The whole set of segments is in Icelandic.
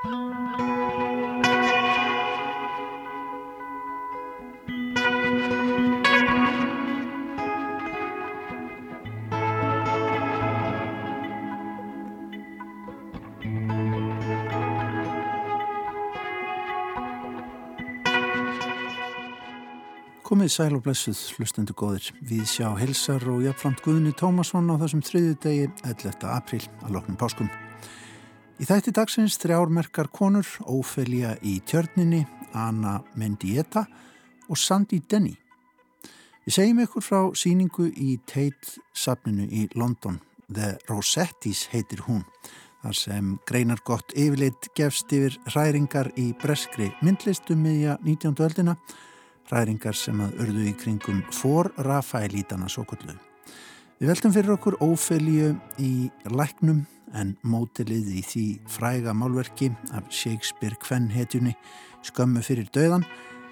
Komið sæl og blessuð, hlustendu góðir. Við sjá helsar og jafnframt Guðni Tómasson á þessum þriðu degi 11. april að loknum páskum. Í þætti dagsins þrjármerkar konur, Ófelia í tjörninni, Anna Mendieta og Sandy Denny. Við segjum ykkur frá síningu í Tate-safninu í London. The Rosettis heitir hún. Þar sem greinar gott yfirleitt gefst yfir hræringar í breskri myndlistum miðja 19. öldina ræringar sem að urðu í kringum for Rafaelítana svo kullu. Við veltum fyrir okkur ófelju í læknum en mótilið í því fræga málverki af Shakespeare kvennhetjunni skömmu fyrir döðan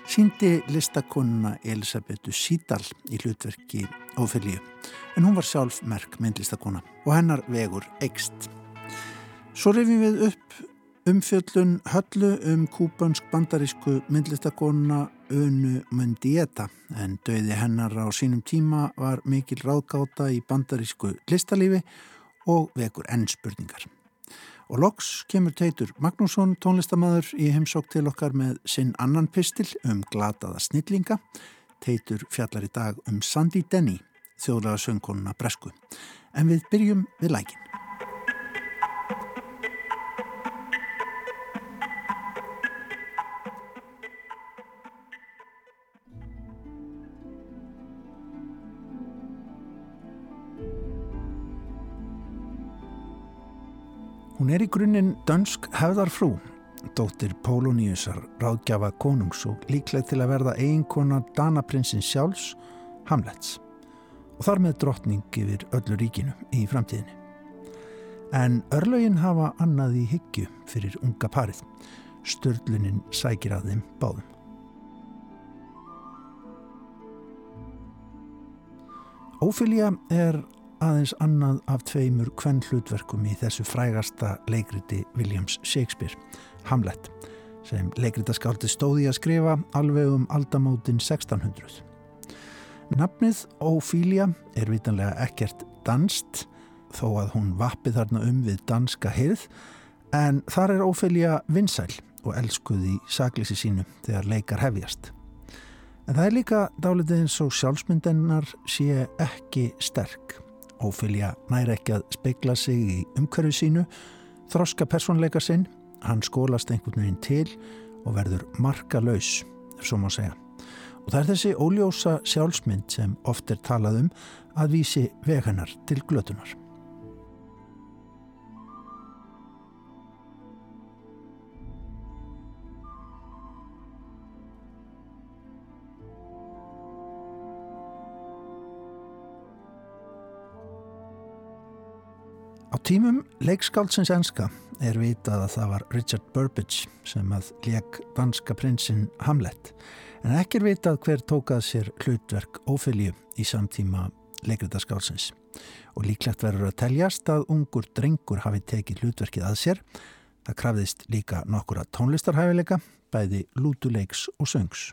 síndi listakonuna Elisabethu Sídal í hlutverki ófelju en hún var sjálf merk myndlistakona og hennar vegur ekst. Svo reyfum við upp umfjöllun höllu um kúbansk bandarísku myndlistakonuna Unu Mundieta en döiði hennar á sínum tíma var mikil ráðgáta í bandarísku listalífi og vekur ennspurningar. Og loks kemur Teitur Magnússon tónlistamæður í heimsók til okkar með sinn annan pistil um glataða snillinga. Teitur fjallar í dag um Sandy Denny, þjóðlega söngkonuna Bresku. En við byrjum við lækin. Hún er í grunninn dönsk hefðarfrú, dóttir Pólóniusar, ráðgjafa konungs og líkleg til að verða eiginkona Danaprinsins sjálfs, Hamlets, og þar með drottning yfir öllu ríkinu í framtíðinni. En örlögin hafa annað í hyggju fyrir unga parið. Störlunin sækir að þeim báðum. Ófylja er aðeins annað af tveimur kvenn hlutverkum í þessu frægasta leikriti Williams Shakespeare, Hamlet, sem leikritaskáldi stóði að skrifa alveg um aldamótin 1600. Nafnið Ófília er vitanlega ekkert danst, þó að hún vappi þarna um við danska hirð, en þar er Ófília vinsæl og elskuð í saglisi sínu þegar leikar hefjast. En það er líka dálitið eins og sjálfsmyndennar sé ekki sterk. Ófylja næri ekki að speikla sig í umhverju sínu, þroska personleika sinn, hann skólast einhvern veginn til og verður marka laus, ef svo má segja. Og það er þessi óljósa sjálfsmynd sem oft er talað um að vísi veganar til glötunar. Á tímum leikskáldsins enska er vitað að það var Richard Burbage sem að leik danska prinsinn Hamlet. En ekki er vitað hver tókað sér hlutverk ófylju í samtíma leikritaskálsins og líklegt verður að teljast að ungur drengur hafi tekið hlutverkið að sér. Það krafðist líka nokkura tónlistarhæfileika bæði lútuleiks og söngs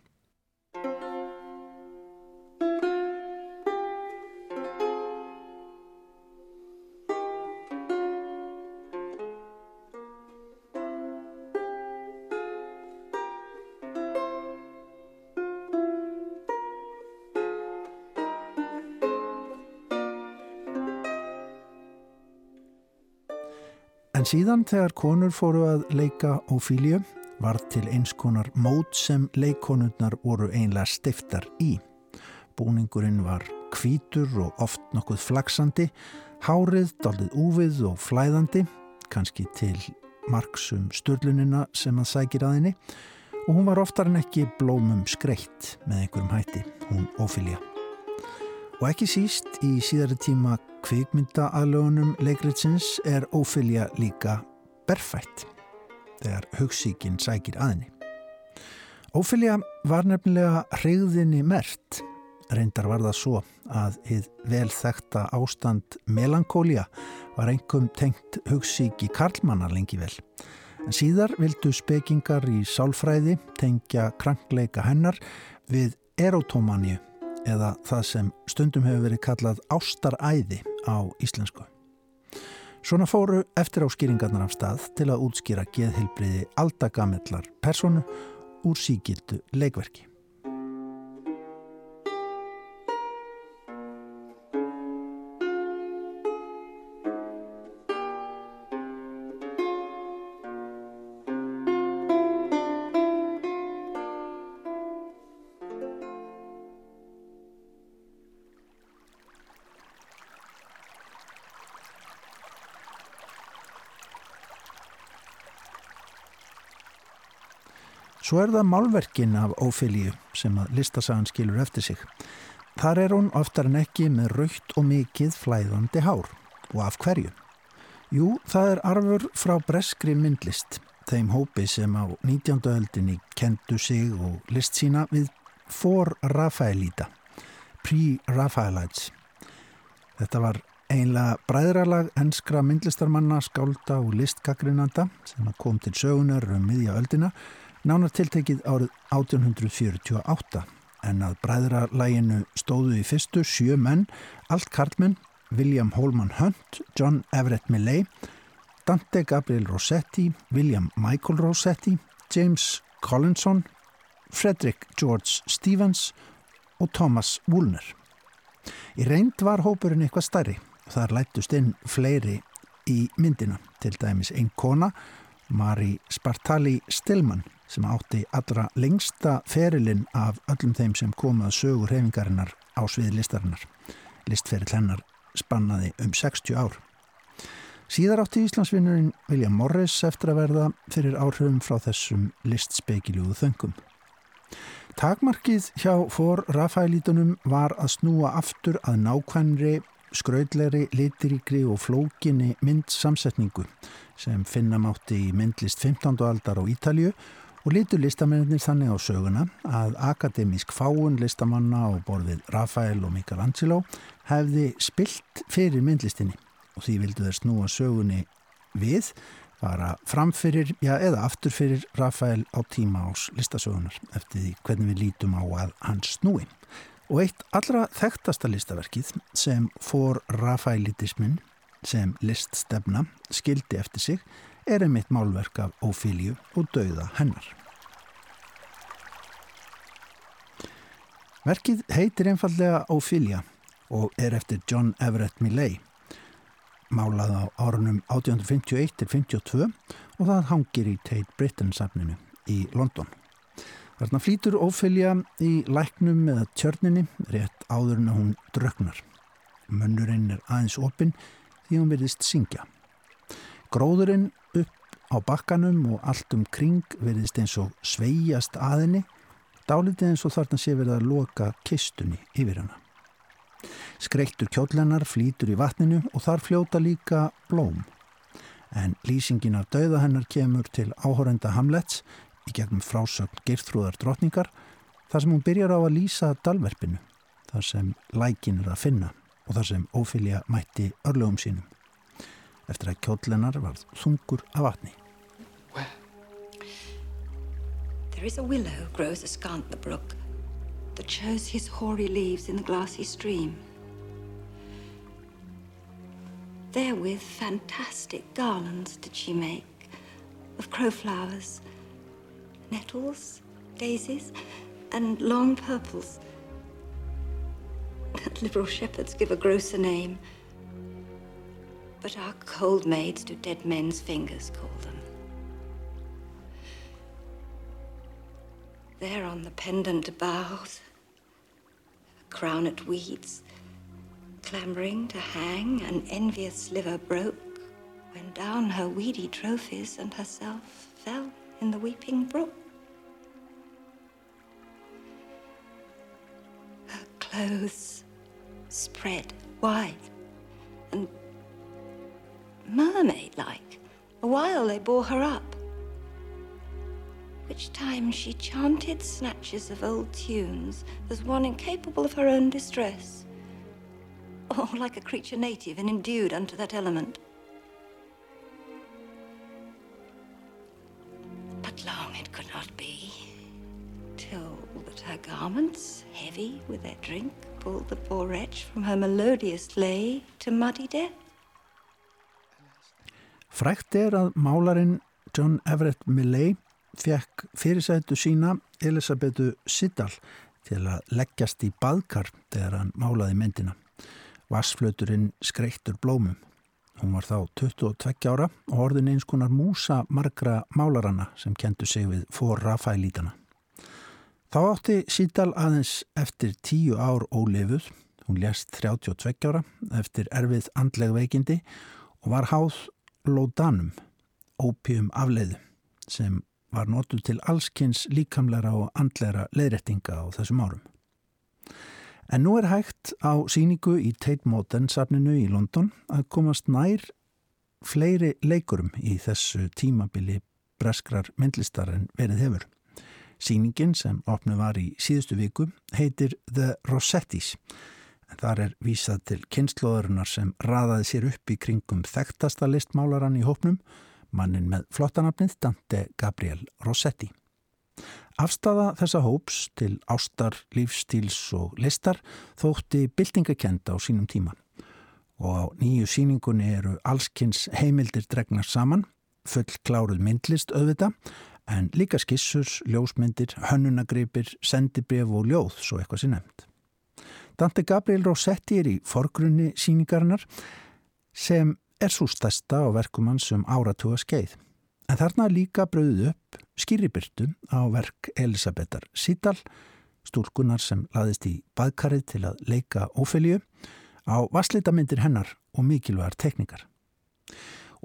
En síðan þegar konur fóru að leika Ófíliu var til eins konar mót sem leikonurnar voru einlega stiftar í. Búningurinn var kvítur og oft nokkuð flaksandi, hárið, daldið úvið og flæðandi, kannski til marksum störlunina sem að sækir að henni og hún var oftar en ekki blómum skreitt með einhverjum hætti, hún Ófília. Og ekki síst í síðari tíma kvikmyndaalögunum leikritsins er ófylja líka berfætt þegar hugssíkin sækir aðni. Ófylja var nefnilega hrigðinni mert. Reyndar var það svo að þið vel þekta ástand melankólia var einhverjum tengt hugssíki karlmannar lengi vel. En síðar vildu spekingar í sálfræði tengja krankleika hennar við erotomaníu eða það sem stundum hefur verið kallað ástaræði á íslensku. Svona fóru eftir áskýringarnar af stað til að útskýra geðhilbriði aldagamellar personu úr síkildu leikverki. Svo er það málverkin af Ófilíu sem að listasagan skilur eftir sig. Þar er hún oftar en ekki með raukt og mikið flæðandi hár. Og af hverju? Jú, það er arfur frá breskri myndlist, þeim hópi sem á 19. öldinni kendu sig og list sína við For Rafaelita, Pre-Rafaelites. Þetta var einlega bræðralag enskra myndlistarmanna, skálda og listgagrinanda sem kom til sögunar um miðja öldina nánar tiltekið árið 1848 en að bræðralæginu stóðu í fyrstu sjö menn, allt kartmenn, William Holman Hunt, John Everett Millay, Dante Gabriel Rossetti, William Michael Rossetti, James Collinson, Frederick George Stevens og Thomas Woolner. Í reynd var hópurinn eitthvað starri þar lættust inn fleiri í myndina, til dæmis einn kona, Mari Spartali Stillman sem átti allra lengsta ferilinn af öllum þeim sem komað sögur hefingarinnar á sviði listarinnar. Listferill hennar spannaði um 60 ár. Síðar átti Íslandsvinnurinn William Morris eftir að verða fyrir áhrifum frá þessum listspekiljóðu þöngum. Takmarkið hjá fór Rafaelítunum var að snúa aftur að nákvæmri, skraudleri, litiríkri og flókinni myndsamsetningu sem finna mátti í myndlist 15. aldar á Ítalju og litur listamennir þannig á söguna að akademísk fáun listamanna á borðið Rafael og Michelangelo hefði spilt fyrir myndlistinni og því vildu þeir snúa sögunni við fara framfyrir, já eða afturfyrir Rafael á tíma ás listasögunar eftir því hvernig við lítum á að hann snúi. Og eitt allra þekktasta listaverkið sem fór Rafaelitismin sem liststefna skildi eftir sig er einmitt málverk af Ófíliu og dauða hennar. Verkið heitir einfallega Ófília og er eftir John Everett Millay, málað á árunum 1851-52 og það hangir í Tate Britain safninu í London. Þarna flýtur Ófília í læknum eða tjörninni rétt áður en hún drögnar. Mönnurinn er aðeins opinn því hún verðist syngja. Gróðurinn á bakkanum og allt um kring verðist eins og sveigjast aðinni, dálitið eins og þarna sé verið að loka kistunni yfir hana. Skreittur kjóllennar flýtur í vatninu og þar fljóta líka blóm. En lýsingin af dauða hennar kemur til áhórenda Hamlets í gegnum frásögn Geirþrúðar drotningar þar sem hún byrjar á að lýsa dalverfinu, þar sem lækin er að finna og þar sem ófylja mætti örlögum sínum eftir að kjóllennar varð þungur af vatni. Where? There is a willow grows askant the brook that shows his hoary leaves in the glassy stream. Therewith fantastic garlands did she make of crowflowers, nettles, daisies, and long purples. That Liberal shepherds give a grosser name — but our cold maids do dead men's fingers call them. There on the pendant boughs, a crownet weeds, clambering to hang, an envious sliver broke, when down her weedy trophies and herself fell in the weeping brook. Her clothes spread wide and mermaid-like, a while they bore her up. Which time she chanted snatches of old tunes as one incapable of her own distress, or like a creature native and endued unto that element. Garments, heavy with their drink, pulled the poor wretch from her melodious lay to muddy death. Frækt er að málarinn John Everett Millay fekk fyrirsætu sína Elisabetu Siddal til að leggjast í baðkar þegar hann málaði myndina. Vassflöturinn skreittur blómum. Hún var þá 22 ára og orðin eins konar músa margra málaranna sem kentu sig við fór rafælítana. Þá átti Sídal aðeins eftir tíu ár ólefuð, hún lést 32 ára eftir erfið andleg veikindi og var háð lódanum, ópíum afleiðu, sem var notuð til allskynns líkamleira og andleira leðrættinga á þessum árum. En nú er hægt á síningu í Tate Modern safninu í London að komast nær fleiri leikurum í þessu tímabili breskrar myndlistar en verið hefur. Síningin sem opnu var í síðustu viku heitir The Rossettis. En þar er vísað til kynnslóðurinnar sem raðaði sér upp í kringum þekktasta listmálaran í hópnum, mannin með flottanafnið Dante Gabriel Rossetti. Afstafa þessa hóps til ástar, lífstíls og listar þótti byltingakenda á sínum tíma og á nýju síningunni eru allskynns heimildir dregnar saman, full kláruð myndlist auðvita en líka skissurs, ljósmyndir, hönnunagripir, sendibref og ljóð, svo eitthvað sé nefnd. Dante Gabriel Rossetti er í forgrunni síningarinnar sem er svo stærsta á verkumann sem áratuga skeið. En þarna líka bröðuð upp skýribyrtu á verk Elisabetar Sítal, stúlkunar sem laðist í baðkarið til að leika ófelju, á vasslitamindir hennar og mikilvægar teknikar.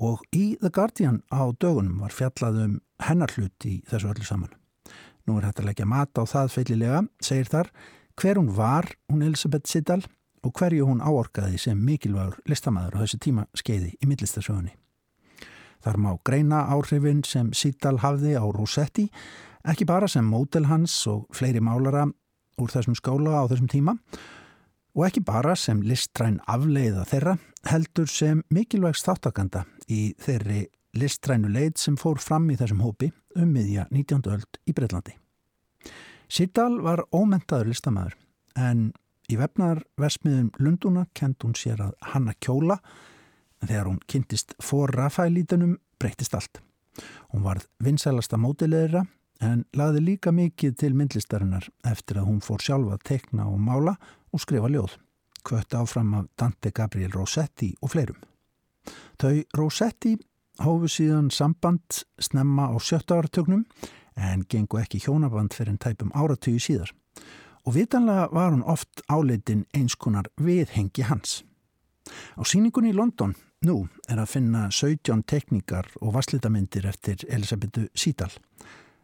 Og í The Guardian á dögunum var fjallað um hennar hlut í þessu öllu saman. Nú er hægt að leggja mat á það feililega, segir þar, hver hún var, hún Elisabeth Sítal, og hverju hún áorkaði sem mikilvægur listamæður á þessu tíma skeiði í millistasögunni. Þar má greina áhrifin sem Sítal hafði á Rossetti, ekki bara sem mótel hans og fleiri málara úr þessum skóla á þessum tíma og ekki bara sem listræn afleiða þeirra, heldur sem mikilvægst þáttakanda í þeirri listrænu leið sem fór fram í þessum hópi um miðja 19. öld í Breitlandi. Sítal var ómentaður listamæður en í vefnarversmiðum Lunduna kent hún sér að hanna kjóla en þegar hún kynntist fór rafælítunum breytist allt. Hún varð vinsælasta mótilegra en laði líka mikið til myndlistarinnar eftir að hún fór sjálfa að tekna og mála og skrifa ljóð. Kvött áfram af Dante Gabriel Rossetti og fleirum. Þau Rossetti hófu síðan samband snemma á sjötta áratögnum en gengu ekki hjónaband fyrir en tæpum áratögu síðar. Og vitanlega var hún oft áleitin einskonar viðhengi hans. Á síningunni í London nú er að finna 17 tekníkar og vasslitamindir eftir Elisabetu Sídal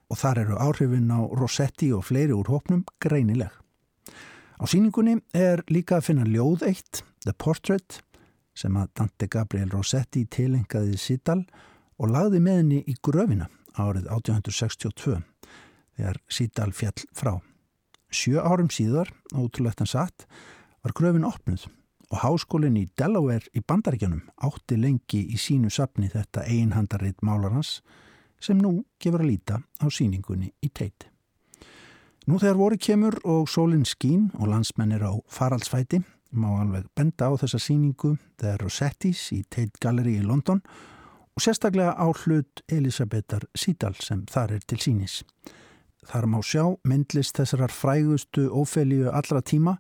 og þar eru áhrifin á Rossetti og fleiri úr hópnum greinileg. Á síningunni er líka að finna ljóð eitt, The Portrait, sem að Dante Gabriel Rossetti tilengaði Sídal og lagði með henni í gröfina árið 1862 þegar Sídal fjall frá. Sjö árum síðar, ótrúlegt en satt, var gröfin opnuð og háskólinn í Delaware í bandaríkjanum átti lengi í sínu sapni þetta einhandarrið málarans sem nú gefur að líta á síningunni í teiti. Nú þegar voru kemur og sólinn skín og landsmenn er á faraldsfæti má alveg benda á þessa síningu þegar Rossettis í Tate Gallery í London og sérstaklega á hlut Elisabetar Sídal sem þar er til sínis. Þar má sjá myndlist þessarar frægustu ófelju allra tíma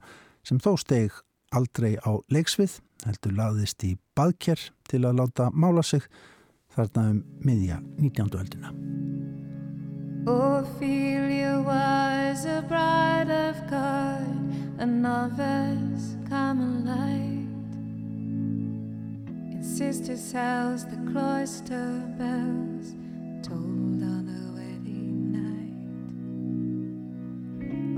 sem þó steg aldrei á leiksvið, heldur laðist í baðker til að láta mála sig þarna um miðja 19. öldina. Ophelia was a bride of God, a novice Carmelite. In sister's house the cloister bells tolled on a wedding night.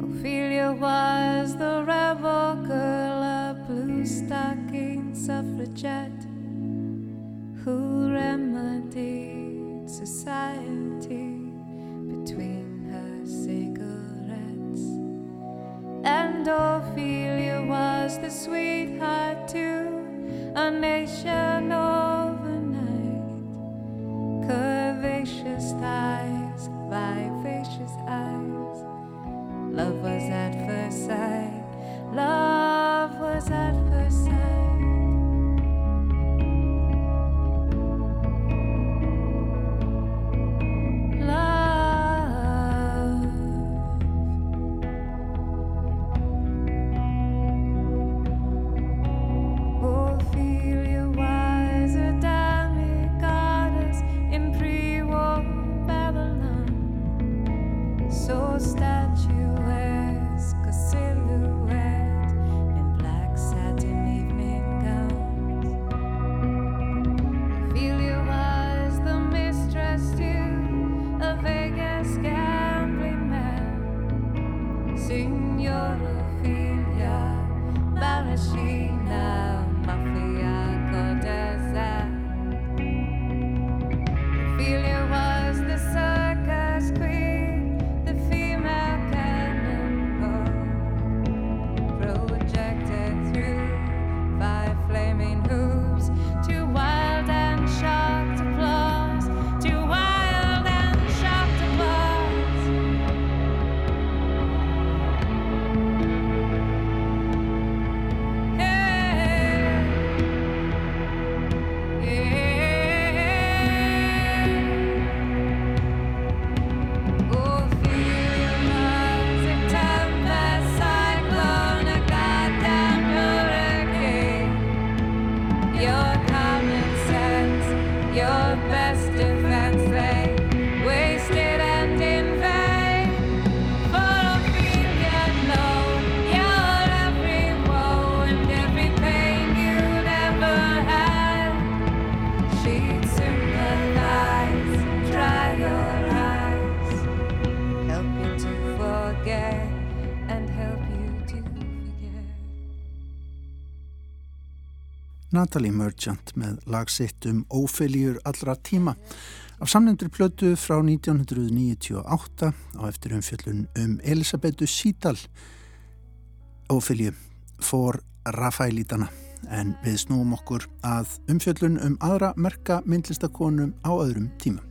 Ophelia was the rebel girl, a blue stocking suffragette who remedied society between her cigarettes. Ophelia was the sweetheart to a nation overnight. Curvaceous thighs, vivacious eyes. Love was at first sight. Love Natalie Merchant með lagsitt um ófeiljur allra tíma. Af samnefndri plötu frá 1998 á eftir umfjöllun um Elisabetu Sídal ófeilju for Rafaelítana en við snúum okkur að umfjöllun um aðra merka myndlistakonum á öðrum tíma.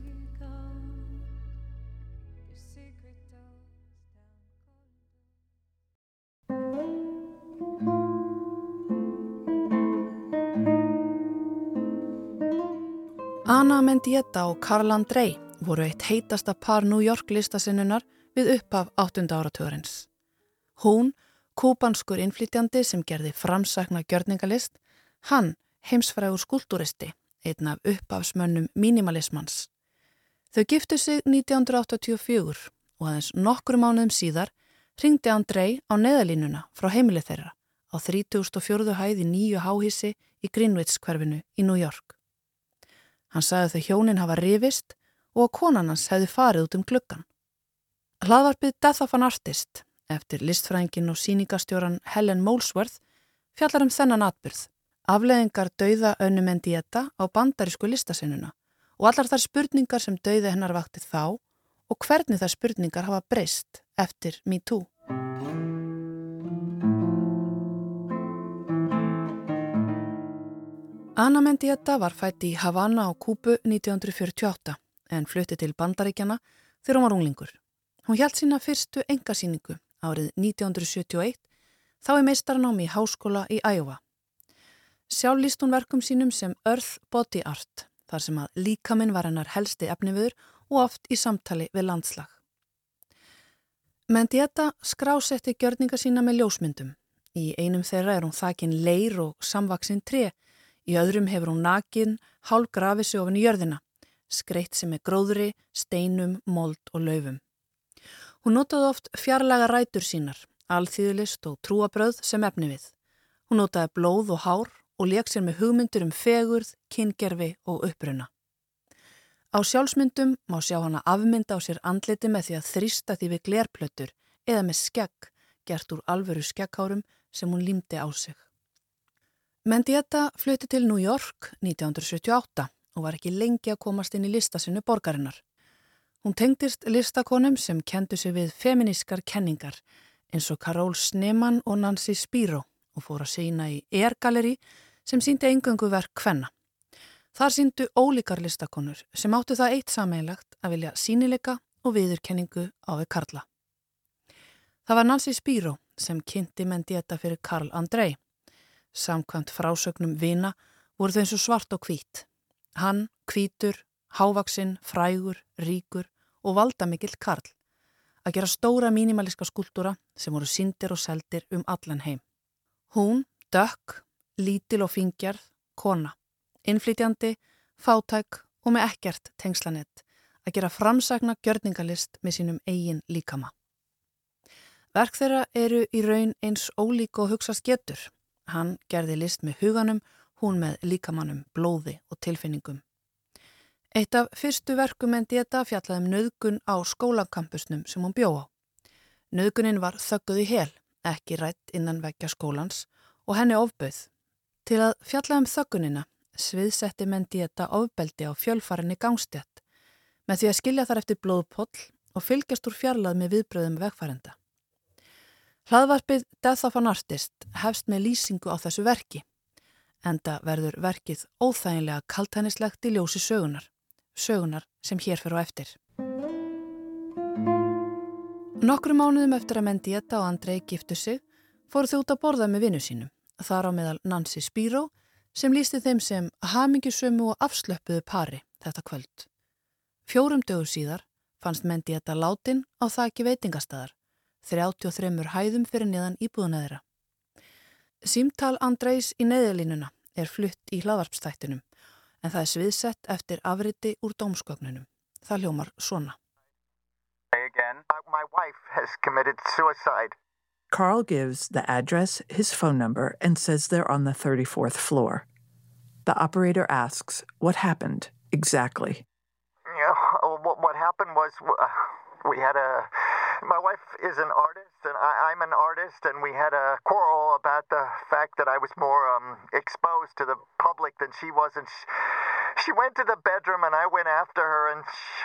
Anna Mendieta og Karl Andrei voru eitt heitasta par New York listasinnunar við upphaf 8. áratugurins. Hún, kúbanskur innflytjandi sem gerði framsakna gjörningalist, hann heimsfrægur skúltúristi, einn af upphafsmönnum mínimalismans. Þau giftu sig 1984 og aðeins nokkru mánuðum síðar ringdi Andrei á neðalínuna frá heimilið þeirra á 3004. hæði nýju háhísi í Greenwich hverfinu í New York. Hann sagði þau hjónin hafa rivist og að konan hans hefði farið út um gluggan. Hlaðvarpið Death of an Artist eftir listfrængin og síningastjóran Helen Molesworth fjallar um þennan atbyrð, afleðingar dauða önnumenn dieta á bandarísku listasinnuna og allar þar spurningar sem dauði hennar vaktið þá og hvernig þar spurningar hafa breyst eftir MeToo. Anna Mendieta var fætt í Havana á Kúbu 1948 en flutti til Bandaríkjana þegar hún var unglingur. Hún hjælt sína fyrstu engasýningu árið 1971 þá er meistarnámi í háskóla í Æjóa. Sjálf líst hún verkum sínum sem Earth Body Art þar sem að líkaminn var hennar helsti efniviður og oft í samtali við landslag. Mendieta skrásetti gjörninga sína með ljósmyndum. Í einum þeirra er hún þakin leir og samvaksinn tre Í öðrum hefur hún nakin, hálf grafið sig ofin í jörðina, skreitt sem er gróðri, steinum, mold og laufum. Hún notaði oft fjarlaga rætur sínar, alþýðlist og trúabröð sem efni við. Hún notaði blóð og hár og leik sér með hugmyndur um fegurð, kyngerfi og uppruna. Á sjálfsmyndum má sjá hana afmynda á sér andliti með því að þrýsta því við glerplötur eða með skegg gert úr alveru skegghárum sem hún límdi á sig. Mendieta flutti til New York 1978 og var ekki lengi að komast inn í listasinu borgarinnar. Hún tengdist listakonum sem kendu sig við feminískar kenningar eins og Karol Sneman og Nancy Spiro og fór að sína í Air Gallery sem síndi engöngu verk hvenna. Þar síndu ólíkar listakonur sem áttu það eitt sameilagt að vilja sínileika og viðurkenningu á við Karla. Það var Nancy Spiro sem kynnti Mendieta fyrir Karl Andrei Samkvæmt frásögnum vina voru þau eins og svart og hvít. Hann, hvítur, hávaksinn, frægur, ríkur og valdamikill Karl. Að gera stóra mínimaliska skúltúra sem voru syndir og seldir um allan heim. Hún, dökk, lítil og fingjarð, kona. Innflytjandi, fátæk og með ekkert tengslanett. Að gera framsagna gjörningalist með sínum eigin líkama. Verk þeirra eru í raun eins ólík og hugsast getur Hann gerði list með huganum, hún með líkamannum, blóði og tilfinningum. Eitt af fyrstu verkum en dieta fjallaði um nöðgun á skólakampusnum sem hún bjóð á. Nöðgunin var þögguð í hel, ekki rætt innan vekja skólans og henni ofbauð. Til að fjalla um þöggunina sviðsetti Mendieta ofbeldi á fjölfarinni gangstjætt með því að skilja þar eftir blóðpoll og fylgjast úr fjarlað með viðbröðum vegfærenda. Hlaðvarpið Death of an Artist hefst með lýsingu á þessu verki. Enda verður verkið óþæginlega kaltænislegt í ljósi sögunar. Sögunar sem hér fyrir á eftir. Nokkru mánuðum eftir að Mendieta og Andrei giftu sig fóru út að borða með vinnu sínum. Þar á meðal Nancy Spiro sem lísti þeim sem hamingisömu og afslöpuðu pari þetta kvöld. Fjórum dögur síðar fannst Mendieta látin á þakki veitingastæðar, 33 hæðum fyrir niðan íbúðunæðira. Símtal Andreis í neðalínuna er flutt í hlaðvarpstættinum en það er sviðsett eftir afriti úr dómskögnunum. Það hljómar svona. Again, my wife has committed suicide. Carl gives the address, his phone number, and says they're on the 34th floor. The operator asks, What happened exactly? happened was uh, we had a. My wife is an artist, and I, am an artist, and we had a quarrel about the fact that I was more um, exposed to the public than she was, and she, she went to the bedroom, and I went after her, and she,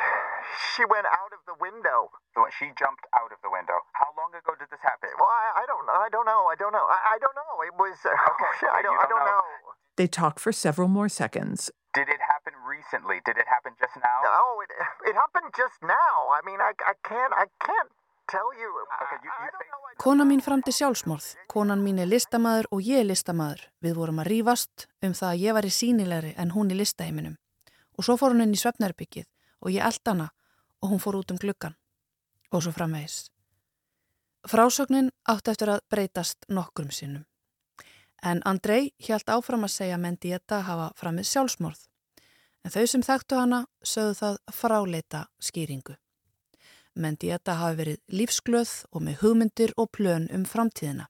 she went out of the window. She jumped out of the window. How long ago did this happen? Well, I, I don't, I don't know. I don't know. I, I don't know. It was. Uh, okay, I don't. don't I don't know. know. They talked for several more seconds. Did it happen recently? Did it happen just now? No, it, it happened just now. I mean, I, I can't, I can't Kona mín framti sjálfsmorð. Konan mín er listamæður og ég er listamæður. Við vorum að rýfast um það að ég var í sínilegri en hún í listaheiminum. Og svo fór hún inn í svefnærbyggið og ég eld hana og hún fór út um gluggan. Og svo framvegis. Frásögnin átti eftir að breytast nokkrum sinnum. En Andrei hjælt áfram að segja Mendieta hafa framið sjálfsmorð. En þau sem þekktu hana sögðu það fráleita skýringu. Mendieta hafi verið lífsglöð og með hugmyndir og plön um framtíðina.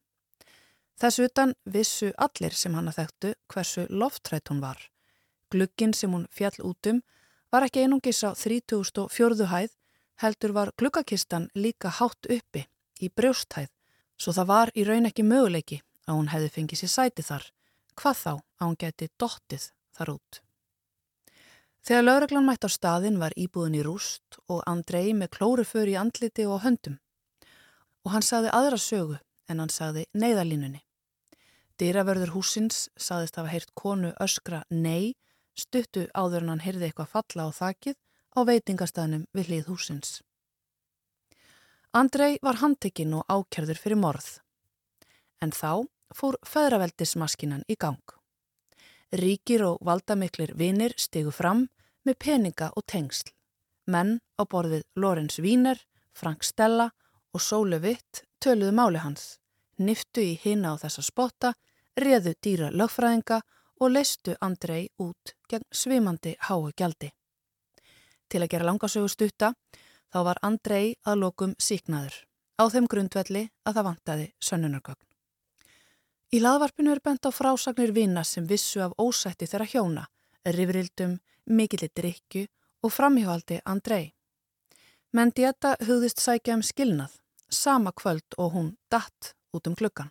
Þessu utan vissu allir sem hana þekktu hversu loftrætt hún var. Glugginn sem hún fjall út um var ekki einungis á 3004. hæð, heldur var gluggakistan líka hátt uppi í brjósthæð, svo það var í raun ekki möguleiki að hún hefði fengið sér sæti þar, hvað þá að hún geti dottið þar út. Þegar lauraglan mætt á staðin var íbúðin í rúst og Andrei með klóruför í andliti og höndum. Og hann sagði aðra sögu en hann sagði neyðalínunni. Dýravörður húsins sagðist að hafa heyrt konu öskra nei, stuttu áður en hann heyrði eitthvað falla á þakið á veitingastæðnum við hlið húsins. Andrei var handtekinn og ákjörður fyrir morð en þá fór feðraveldismaskinan í gang. Ríkir og valdamiklir vinir stegu fram með peninga og tengsl. Menn á borðið Lorenz Wiener, Frank Stella og Sóle Witt töluðu máli hans, niftu í hina á þessa spotta, reðu dýra lögfræðinga og leistu Andrei út gegn svimandi háu gjaldi. Til að gera langasögu stutta þá var Andrei að lokum síknaður á þeim grundvelli að það vantaði sönnunarkagn. Í laðvarpinu er bent á frásagnir vina sem vissu af ósætti þeirra hjóna, rifrildum, mikillir drikju og framhjóhaldi Andrei. Menn Dieta hugðist sækja um skilnað, sama kvöld og hún datt út um klukkan.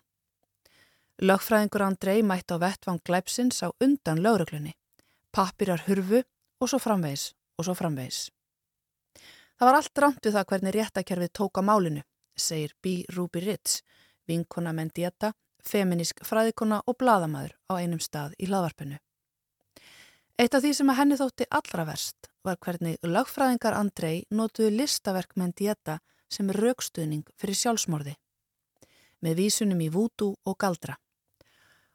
Lögfræðingur Andrei mætti á vettvang glæpsins á undan lögreglunni, pappirar hurfu og svo framvegs og svo framvegs. Það var allt rámt við það hvernig réttakerfið tóka málinu, segir B. Ruby Ritz, vinkona Menn Dieta feminísk fræðikona og bladamæður á einum stað í hlaðvarpinu. Eitt af því sem að henni þótti allra verst var hvernig lögfræðingar Andrei nótuðu listaverk með dieta sem raukstuðning fyrir sjálfsmorði, með vísunum í vútu og galdra.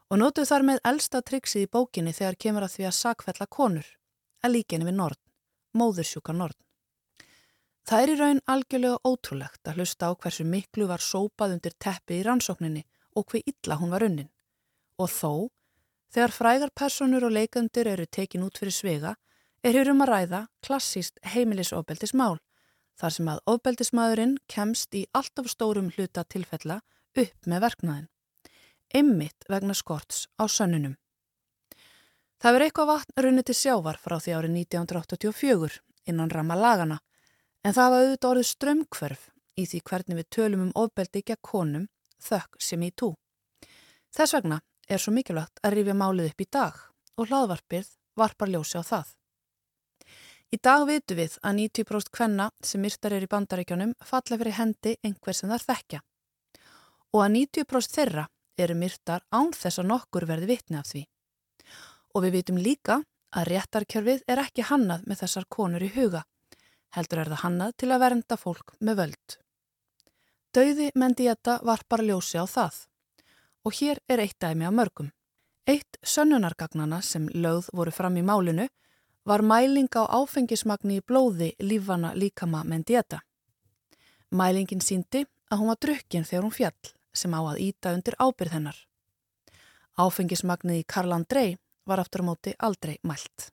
Og nótuðu þar með elsta triksið í bókinni þegar kemur að því að sakfella konur, að líkinni við Nord, móðursjúka Nord. Það er í raun algjörlega ótrúlegt að hlusta á hversu miklu var sópað undir teppi í rannsókninni og hver illa hún var unnin. Og þó, þegar frægar personur og leikandur eru tekin út fyrir svega, er hér um að ræða klassíst heimilisofbeldismál, þar sem að ofbeldismadurinn kemst í allt of stórum hluta tilfella upp með verknaðin. Emmitt vegna skorts á sönnunum. Það verið eitthvað vatn runni til sjávar frá því árið 1984 innan rama lagana, en það var auðvitað orðið strömmkverf í því hvernig við tölum um ofbeldi að konum þökk sem í tú. Þess vegna er svo mikilvægt að rifja málið upp í dag og hlaðvarpið varpar ljósi á það. Í dag vitu við að 90% kvenna sem myrtar er í bandaríkjónum falla fyrir hendi einhver sem þar þekkja og að 90% þeirra eru myrtar án þess að nokkur verði vitni af því. Og við vitum líka að réttarkjörfið er ekki hannað með þessar konur í huga, heldur er það hannað til að vernda fólk með völd. Dauði Mendieta varpar ljósi á það og hér er eitt dæmi á mörgum. Eitt sönnunargagnana sem lögð voru fram í málinu var mæling á áfengismagni í blóði lífana líkama Mendieta. Mælingin síndi að hún var drukkin þegar hún fjall sem á að íta undir ábyrð hennar. Áfengismagnið í Karl Andrei var aftur á móti aldrei mælt.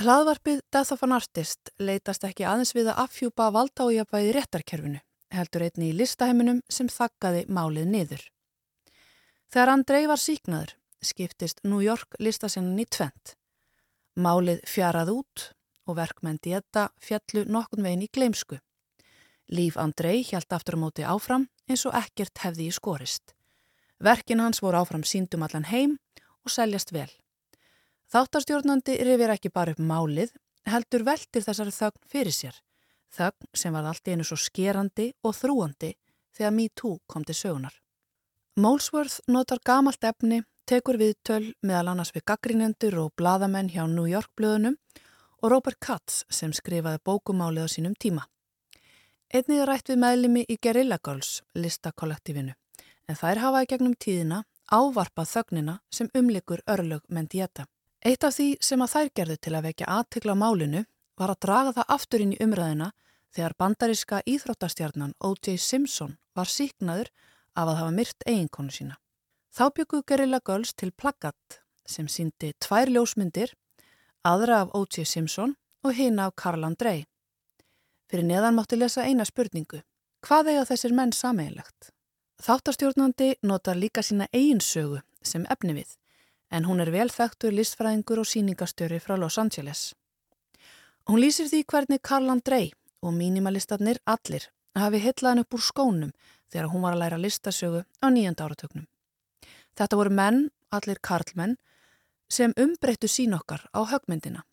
Hlaðvarpið Death of an Artist leitast ekki aðeins við að affjúpa valdájabæði réttarkerfinu, heldur einni í listaheiminum sem þakkaði málið niður. Þegar Andrei var síknaður skiptist New York listasennin í tvent. Málið fjarað út og verkmenn dieta fjallu nokkun veginn í gleimsku. Líf Andrei hjælt aftur á móti áfram eins og ekkert hefði í skorist. Verkin hans voru áfram síndum allan heim og seljast vel. Þáttarstjórnandi rifir ekki bara upp málið, heldur veldir þessari þögn fyrir sér. Þögn sem var allt í einu svo skerandi og þrúandi þegar MeToo kom til sögunar. Molesworth notar gamalt efni tekur við töl meðal annars við gaggrinendur og bladamenn hjá New York blöðunum og Robert Katz sem skrifaði bókumálið á sínum tíma. Einnið er rætt við meðlimi í Guerrilla Girls listakollektífinu en þær hafaði gegnum tíðina ávarpað þögnina sem umlikur örlög Mendieta. Eitt af því sem að þær gerðu til að vekja aðtikla málinu var að draga það aftur inn í umræðina þegar bandaríska íþróttastjarnan O.J. Simpson var síknaður af að hafa myrt eiginkonu sína. Þá byggu Gerilla Girls til plaggat sem síndi tvær ljósmyndir, aðra af O.J. Simpson og hina af Karl Andrei. Fyrir neðan mátti lesa eina spurningu. Hvað eiga þessir menn sameigilegt? Þáttarstjórnandi notar líka sína eiginsögu sem efni við, en hún er vel þekktur listfræðingur og síningastjóri frá Los Angeles. Hún lýsir því hvernig Karl Andrei og mínimalistarnir allir hafi hitlaðan upp úr skónum þegar hún var að læra listasögu á nýjanda áratögnum. Þetta voru menn, allir karlmenn, sem umbreyttu sín okkar á högmyndina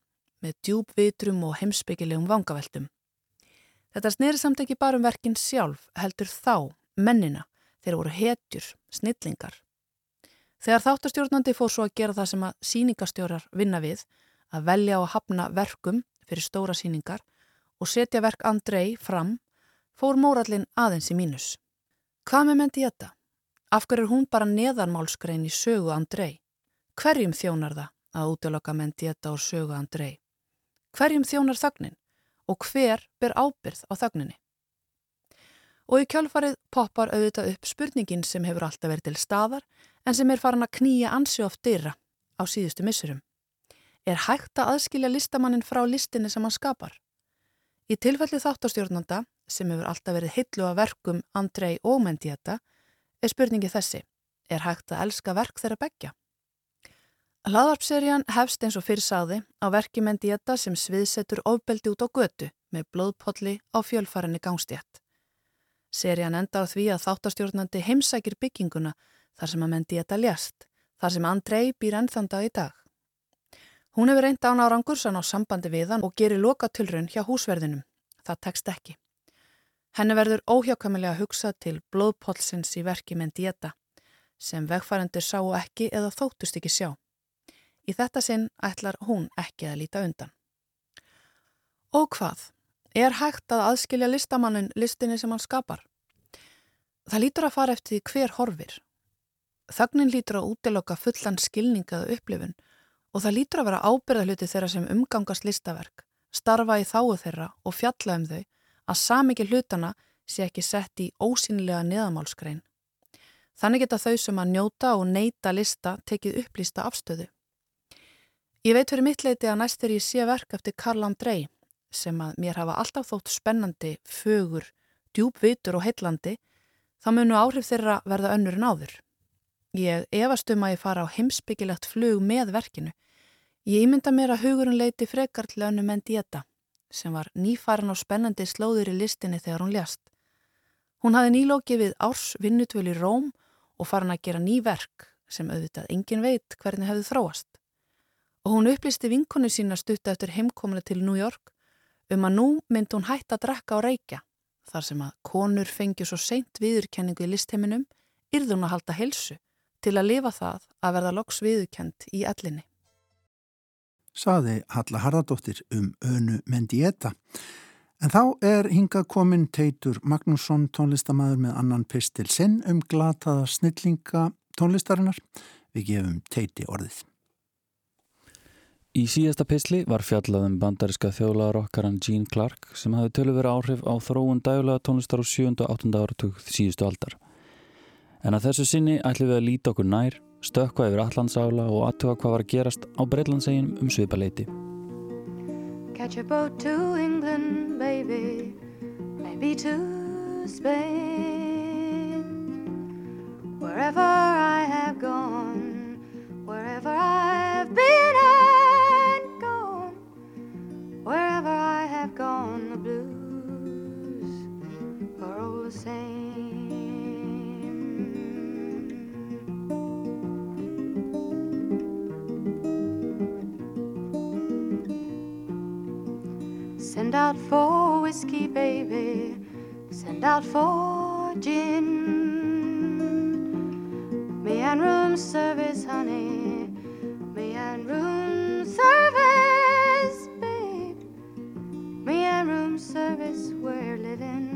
með djúbvitrum og heimsbyggilegum vangaveltum. Þetta sneri samt ekki bara um verkin sjálf, heldur þá, mennina, þeir voru hetjur, snillingar. Þegar þáttastjórnandi fór svo að gera það sem að síningastjórar vinna við, að velja og hafna verkum fyrir stóra síningar og setja verk Andrei fram, fór mórallin aðeins í mínus. Hvað með myndi þetta? Af hverju er hún bara neðanmálskrein í sögu Andrei? Hverjum þjónar það að útlöka menn dieta og sögu Andrei? Hverjum þjónar þögnin og hver ber ábyrð á þögninni? Og í kjálfarið poppar auðvitað upp spurningin sem hefur alltaf verið til staðar en sem er farin að knýja ansi oft dyrra á síðustu missurum. Er hægt að aðskilja listamannin frá listinni sem hann skapar? Í tilfelli þáttastjórnanda sem hefur alltaf verið hillu að verkum Andrei og menn dieta er spurningi þessi. Er hægt að elska verk þeirra begja? Laðarpserían hefst eins og fyrir sáði á verki menn dieta sem sviðsetur ofbeldi út á götu með blóðpolli á fjölfarinni gangstétt. Serían enda á því að þáttastjórnandi heimsækir bygginguna þar sem að menn dieta ljast, þar sem Andrei býr ennþanda í dag. Hún hefur reynd án árangursan á sambandi við hann og gerir lokatilrun hjá húsverðinum. Það tekst ekki. Henni verður óhjákamilega að hugsa til blóðpolsins í verki menn dieta sem vegfærandur sáu ekki eða þóttust ekki sjá. Í þetta sinn ætlar hún ekki að líta undan. Og hvað? Er hægt að aðskilja listamannin listinni sem hann skapar? Það lítur að fara eftir hver horfir. Þögnin lítur að útiloka fullan skilningaðu upplifun og það lítur að vera ábyrðahluti þeirra sem umgangast listaverk, starfa í þáu þeirra og fjalla um þau að samikið hlutana sé ekki sett í ósynlega neðamálskrein. Þannig geta þau sem að njóta og neyta lista tekið upplýsta afstöðu. Ég veit fyrir mitt leiti að næst er ég sé verk eftir Karl Andrei sem að mér hafa alltaf þótt spennandi, fögur, djúbvitur og heillandi, þá munu áhrif þeirra verða önnur en áður. Ég efast um að ég fara á heimsbyggilegt flug með verkinu. Ég ímynda mér að hugurinn leiti frekar til önnum en dieta sem var nýfarin og spennandi slóður í listinni þegar hún ljast. Hún hafði nýlókið við árs vinnutvölu í Róm og farin að gera ný verk sem auðvitað engin veit hvernig hefði þróast. Og hún upplisti vinkonu sína stutta eftir heimkominu til New York um að nú myndi hún hætta að drekka á reykja þar sem að konur fengi svo seint viðurkenningu í listheiminum yrði hún að halda helsu til að lifa það að verða loks viðurkend í ellinni. Saði Halla Harðardóttir um önu Mendieta. En þá er hingað komin Teitur Magnússon tónlistamæður með annan pistil sinn um glataða snillinga tónlistarinnar. Við gefum Teiti orðið. Í síðasta pisli var fjallaðum bandariska þjólaðarokkaran Gene Clark sem hafði tölu verið áhrif á þróun dægulega tónlistar á 7. og 8. áratug síðustu aldar. En að þessu sinni ætlum við að líta okkur nær, stökka yfir allandsála og aðtuga hvað var að gerast á Breitlandseginum um svipaleiti. Catch a boat to England, baby, maybe to Spain. Wherever I have gone, wherever I've been and gone, wherever I have gone, the blues are all the same. Send out for whiskey, baby. Send out for gin. Me and room service, honey. Me and room service, babe. Me and room service, we're living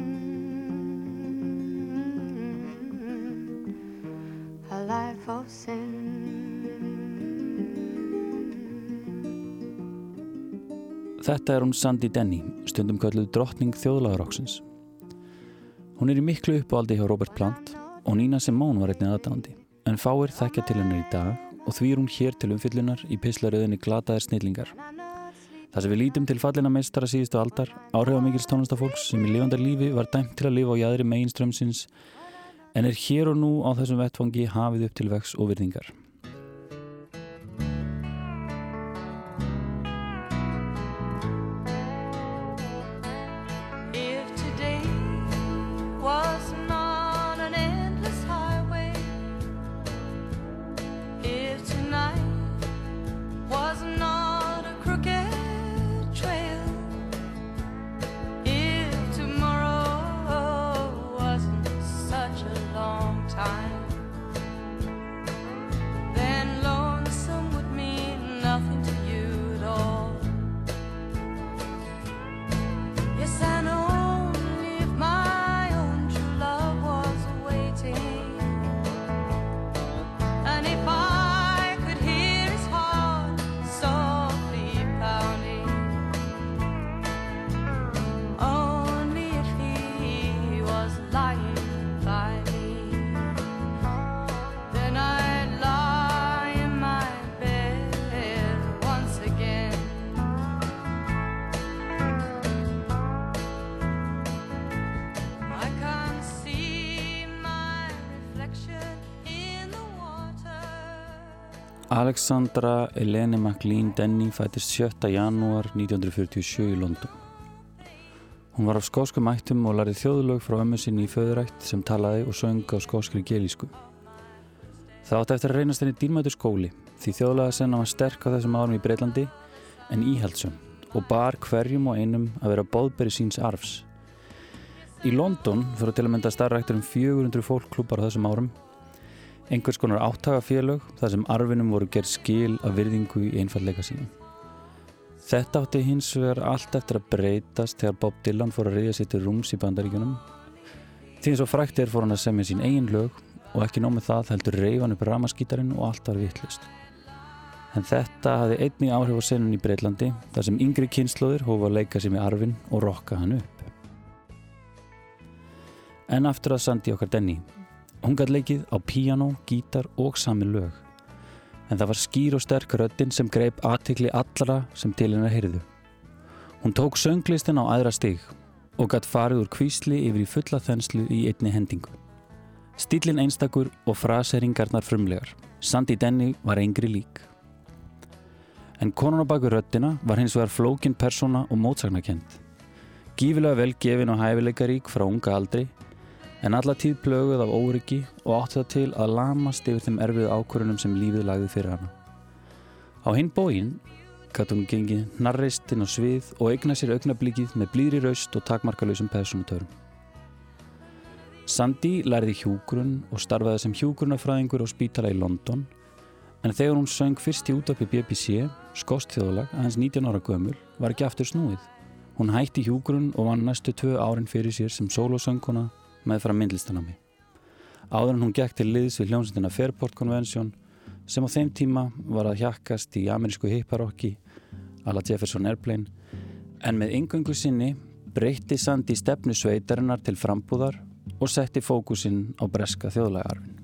a life of sin. Þetta er hún Sandy Denny, stundum kölluð drottning þjóðlagaróksins. Hún er í miklu uppáldi hjá Robert Plant og Nina Simone var einnig aðdándi. En fáir þekkja til hennar í dag og því er hún hér til umfyllunar í pislaröðinni Glataðir snillingar. Það sem við lítum til fallina meistara síðustu aldar, áhrifamikils tónlistafólks sem í lifandar lífi var dæmt til að lifa á jæðri meginströmsins en er hér og nú á þessum vettfangi hafið upp til vex og virðingar. Alexandra Eleni McLean Denny fættist 7. janúar 1947 í London. Hún var af skóskum ættum og larið þjóðlög frá ömmu sinni í föðurætt sem talaði og söng á skóskri gelísku. Það átti eftir að reynast henni dýrmætur skóli því þjóðlega senna var sterk á þessum árum í Breitlandi en íhaldsum og bar hverjum og einum að vera bóðberi síns arfs. Í London fyrir til að mynda starræktur um 400 fólkklúpar á þessum árum einhvers konar áttagafélög þar sem arfinum voru gerð skil af virðingu í einfalleika sínum. Þetta átti hins vegar allt eftir að breytast þegar Bob Dylan fór að reyða sér til rúms í bandaríkjunum. Því eins og frækt er fór hann að semja sín eigin lög og ekki nómið það heldur reyfan upp ramaskítarinn og allt var vittlust. En þetta hafði einnig áhrif á senun í Breitlandi þar sem yngri kynnslóðir hófa að leika sér með arfin og rokka hann upp. En aftur að Sandi okkar Denny. Hún gæti leikið á píano, gítar og sami lög. En það var skýr og sterk röddinn sem greip aðtikli allra sem til hennar heyrðu. Hún tók sönglistin á aðra stig og gæti farið úr kvísli yfir í fulla þenslu í einni hendingu. Stílinn einstakur og fraseringarnar frumlegar. Sandi Denny var engri lík. En konan á baku röddina var hins vegar flókin persóna og mótsagnakent. Gífilega vel gefin og hæfileikarík frá unga aldri en alla tíð plöguð af óryggi og átti það til að lamast yfir þeim erfið ákvörunum sem lífið lagði fyrir hana. Á hinn bóin gæti hún gengið narreist inn á svið og eigna sér augnablíkið með blýri raust og takmarkalösum personutörum. Sandy lærði hjúgrunn og starfaði sem hjúgrunnafræðingur á spítala í London en þegar hún söng fyrst í útöpi BBC, skóstþjóðlag, aðeins 19 ára gömul, var ekki aftur snúið. Hún hætti hjúgrunn og vann næstu tvö árin fyrir sér sem sólosönguna með frá myndlistanami. Áður en hún gekk til liðs við hljómsendina Fairport Convention sem á þeim tíma var að hjakkast í amerísku hipparokki ala Jefferson Airplane en með yngöngu sinni breytti Sandi stefnu sveitarinnar til frambúðar og setti fókusinn á breska þjóðlægarfin.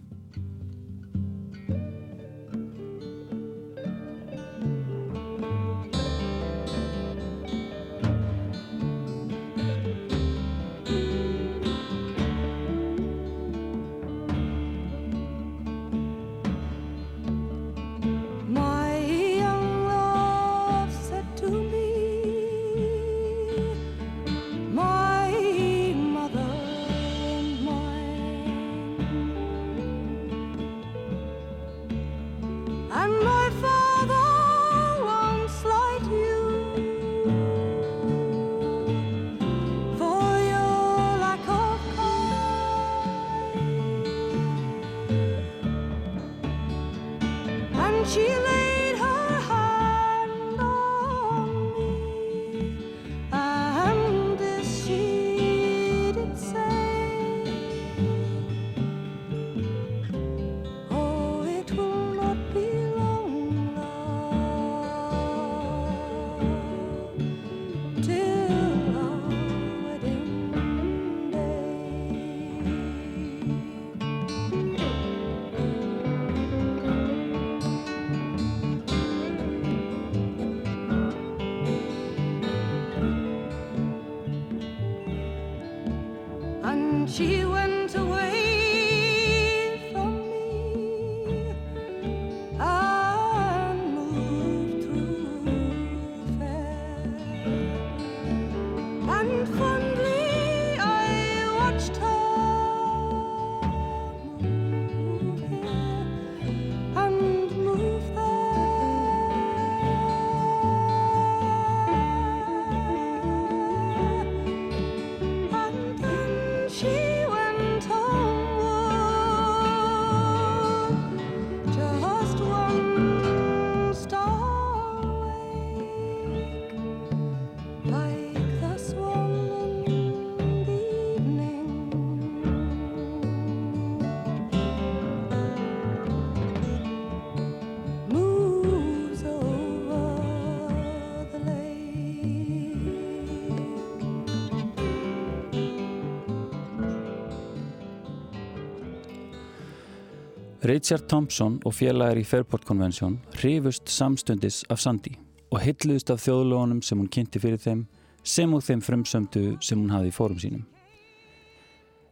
Richard Thompson og félagar í Fairport Convention hrifust samstundis af Sandy og hilluðist af þjóðlónum sem hún kynnti fyrir þeim sem og þeim frumsömdu sem hún hafði í fórum sínum.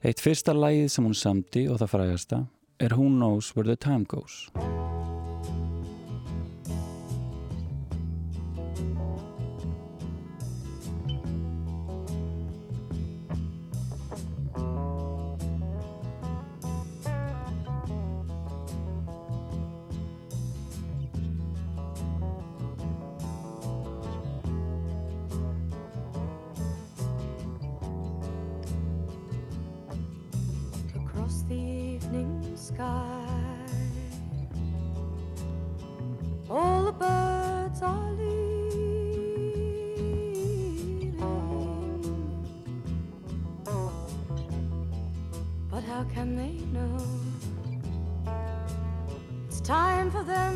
Eitt fyrsta lægið sem hún samti og það frægasta er Who Knows Where the Time Goes. sky. All the birds are leaving, but how can they know? It's time for them.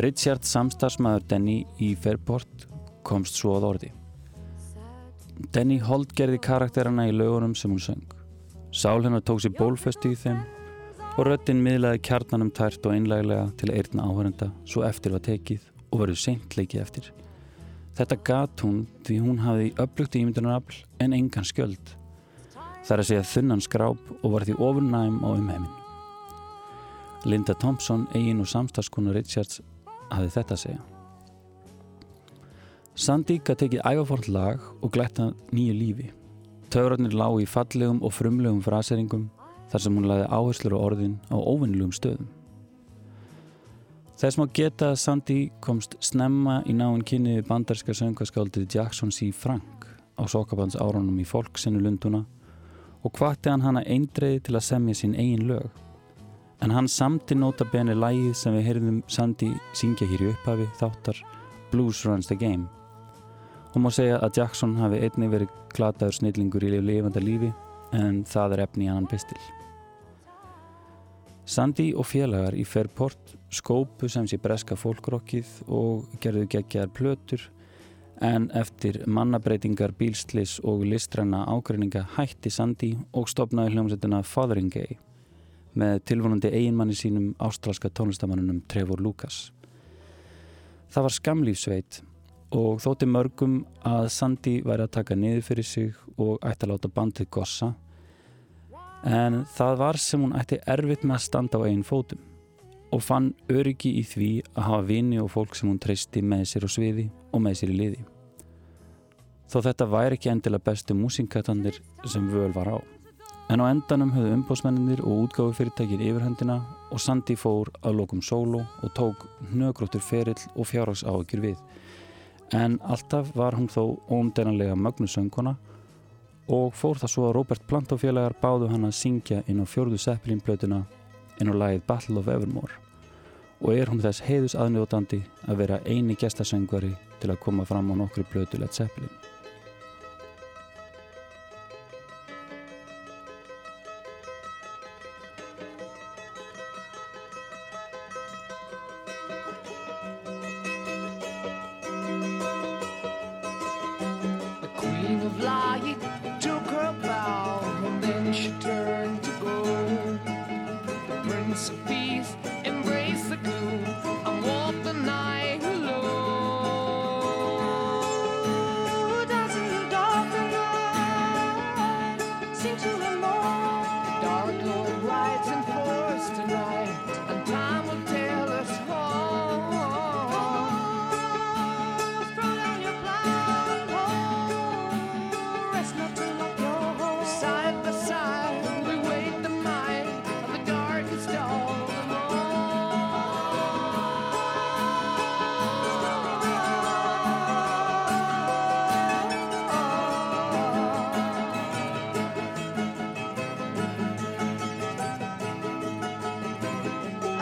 Richard samstagsmaður Denny í Fairport komst svo að orði. Denny holdgerði karakterana í lögunum sem hún söng. Sál hennar tók sér bólföstu í þeim og röttin miðlaði kjarnanum tært og einlæglega til að eirna áhörenda svo eftir var tekið og verið seint leikið eftir. Þetta gat hún því hún hafði upplugt í ímyndunarafl en engan skjöld. Það er að segja þunnan skráp og var því ofurnægum á umheimin. Linda Thompson, eigin og samstagskona Richards, hafði þetta að segja. Sandík að tekið ægafort lag og glætta nýju lífi. Töfrarnir lág í fallegum og frumlegum fraseringum þar sem hún laði áherslur og orðin á óvinnlegum stöðum. Þess má geta að Sandy komst snemma í náinn kynni við bandarska söngaskáldið Jackson C. Frank á Sokabands árunum í Folksinu Lunduna og hvati hann hana eindreiði til að semja sín eigin lög. En hann samti nota beni lægið sem við heyrðum Sandy syngja hér í upphafi þáttar Blues Runs the Game. Hún má segja að Jackson hafi einnig verið glataður snillingur í lifanda lífi en það er efni í annan pistil. Sandy og félagar í Fairport skópu sem sé breska fólkrokkið og gerðu geggjar plötur en eftir mannabreitingar, bílslis og listræna ágreininga hætti Sandy og stopnaði hljómsveitina Fotheringay með tilvonandi eiginmanni sínum ástralska tónlistamannunum Trevor Lucas. Það var skamlífsveit og þótti mörgum að Sandy væri að taka niður fyrir sig og ætti að láta bandið gossa en það var sem hún ætti erfitt með að standa á einn fótum og fann öryggi í því að hafa vini og fólk sem hún treysti með sér á sviði og með sér í liði. Þó þetta væri ekki endilega bestu músinkætandir sem völ var á. En á endanum höfðu umbósmennir og útgáfi fyrirtækin yfirhöndina og Sandi fór að lokum solo og tók hnögróttur ferill og fjárhags áökjur við. En alltaf var hún þó óumdenanlega mögnusönguna og fór það svo að Robert Plant og félagar báðu hann að syngja inn á fjörðu Zeppelin-blötuna inn á lagið Battle of Evermore og er hún þess heiðus aðnjóðandi að vera eini gestasöngvari til að koma fram á nokkru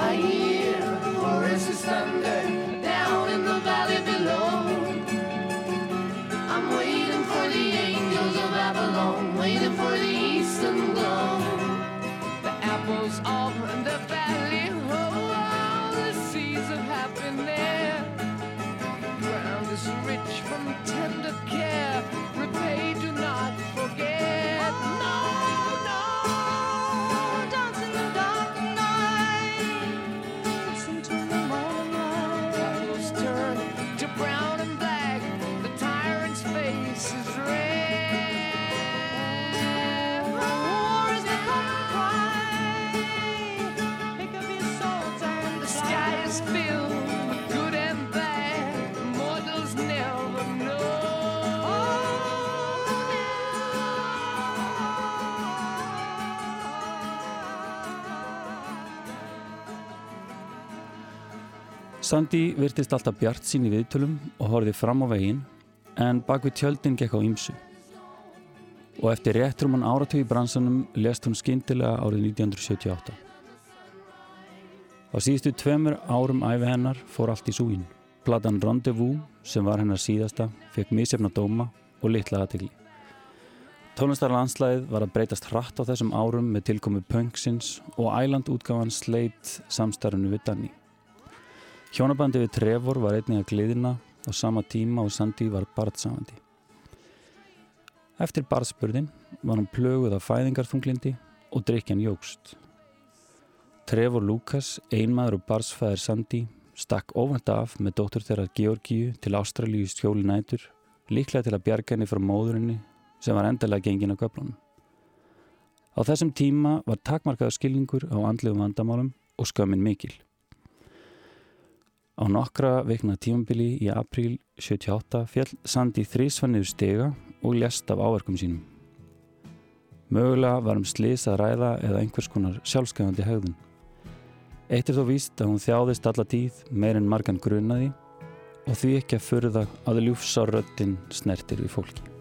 I hear Horace's thunder down in the valley below. I'm waiting for the angels of Babylon, waiting for the eastern glow. The apples of the valley, oh, all the seeds of happiness. The ground is rich from tender care, repay do not Sandi virtist alltaf bjart sín í viðtölum og horfið fram á veginn en bak við tjöldin gekk á ýmsu. Og eftir réttrum hann áratögi bransanum lest hún skindilega árið 1978. Á síðustu tveimur árum æfi hennar fór allt í súgin. Platan Rendezvous sem var hennar síðasta fekk misefna dóma og litla aðtegli. Tónlistarlandslæðið var að breytast hratt á þessum árum með tilkomu punksins og ælandútgáfan sleitt samstarfinu við Danni. Hjónabandi við Trevor var einnig að gliðina á sama tíma og Sandy var barðsamandi. Eftir barðspurðin var hann plöguð af fæðingarþunglindi og drikjan jógst. Trevor Lucas, einmaður og barðsfæðir Sandy, stakk óvænt af með dóttur þeirra Georgíu til Ástralíu skjóli nætur, líklega til að bjarga henni frá móðurinni sem var endalega gengin á göflunum. Á þessum tíma var takmarkaða skilningur á andlegum vandamálum og skömmin mikil. Á nokkra veikna tímambili í apríl 78 fjall Sandi þrísvanniður stega og lest af áverkum sínum. Mögulega var um slis að ræða eða einhvers konar sjálfskæðandi haugðun. Eitt er þó víst að hún þjáðist alla tíð meir en margan grunaði og því ekki að förða að ljúfsárröttin snertir við fólki.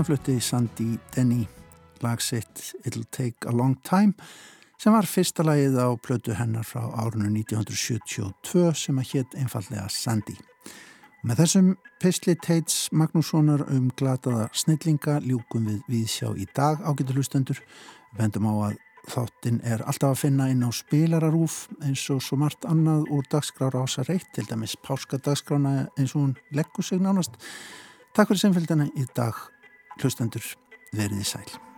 Þannig flutti Sandy Denny lagsitt It'll Take a Long Time sem var fyrsta lagið á plötu hennar frá árunum 1972 sem að hétt einfallega Sandy. Með þessum Pistli Teits Magnússonar um glataða snillinga ljúkum við viðsjá í dag ágættu hlustendur. Vendum á að þáttinn er alltaf að finna inn á spilararúf eins og svo margt annað úr dagskrára ásar reitt, til dæmis páskadagskrána eins og hún leggur sig nánast. Takk fyrir semfélgdana í dag hlustendur verið í sæl.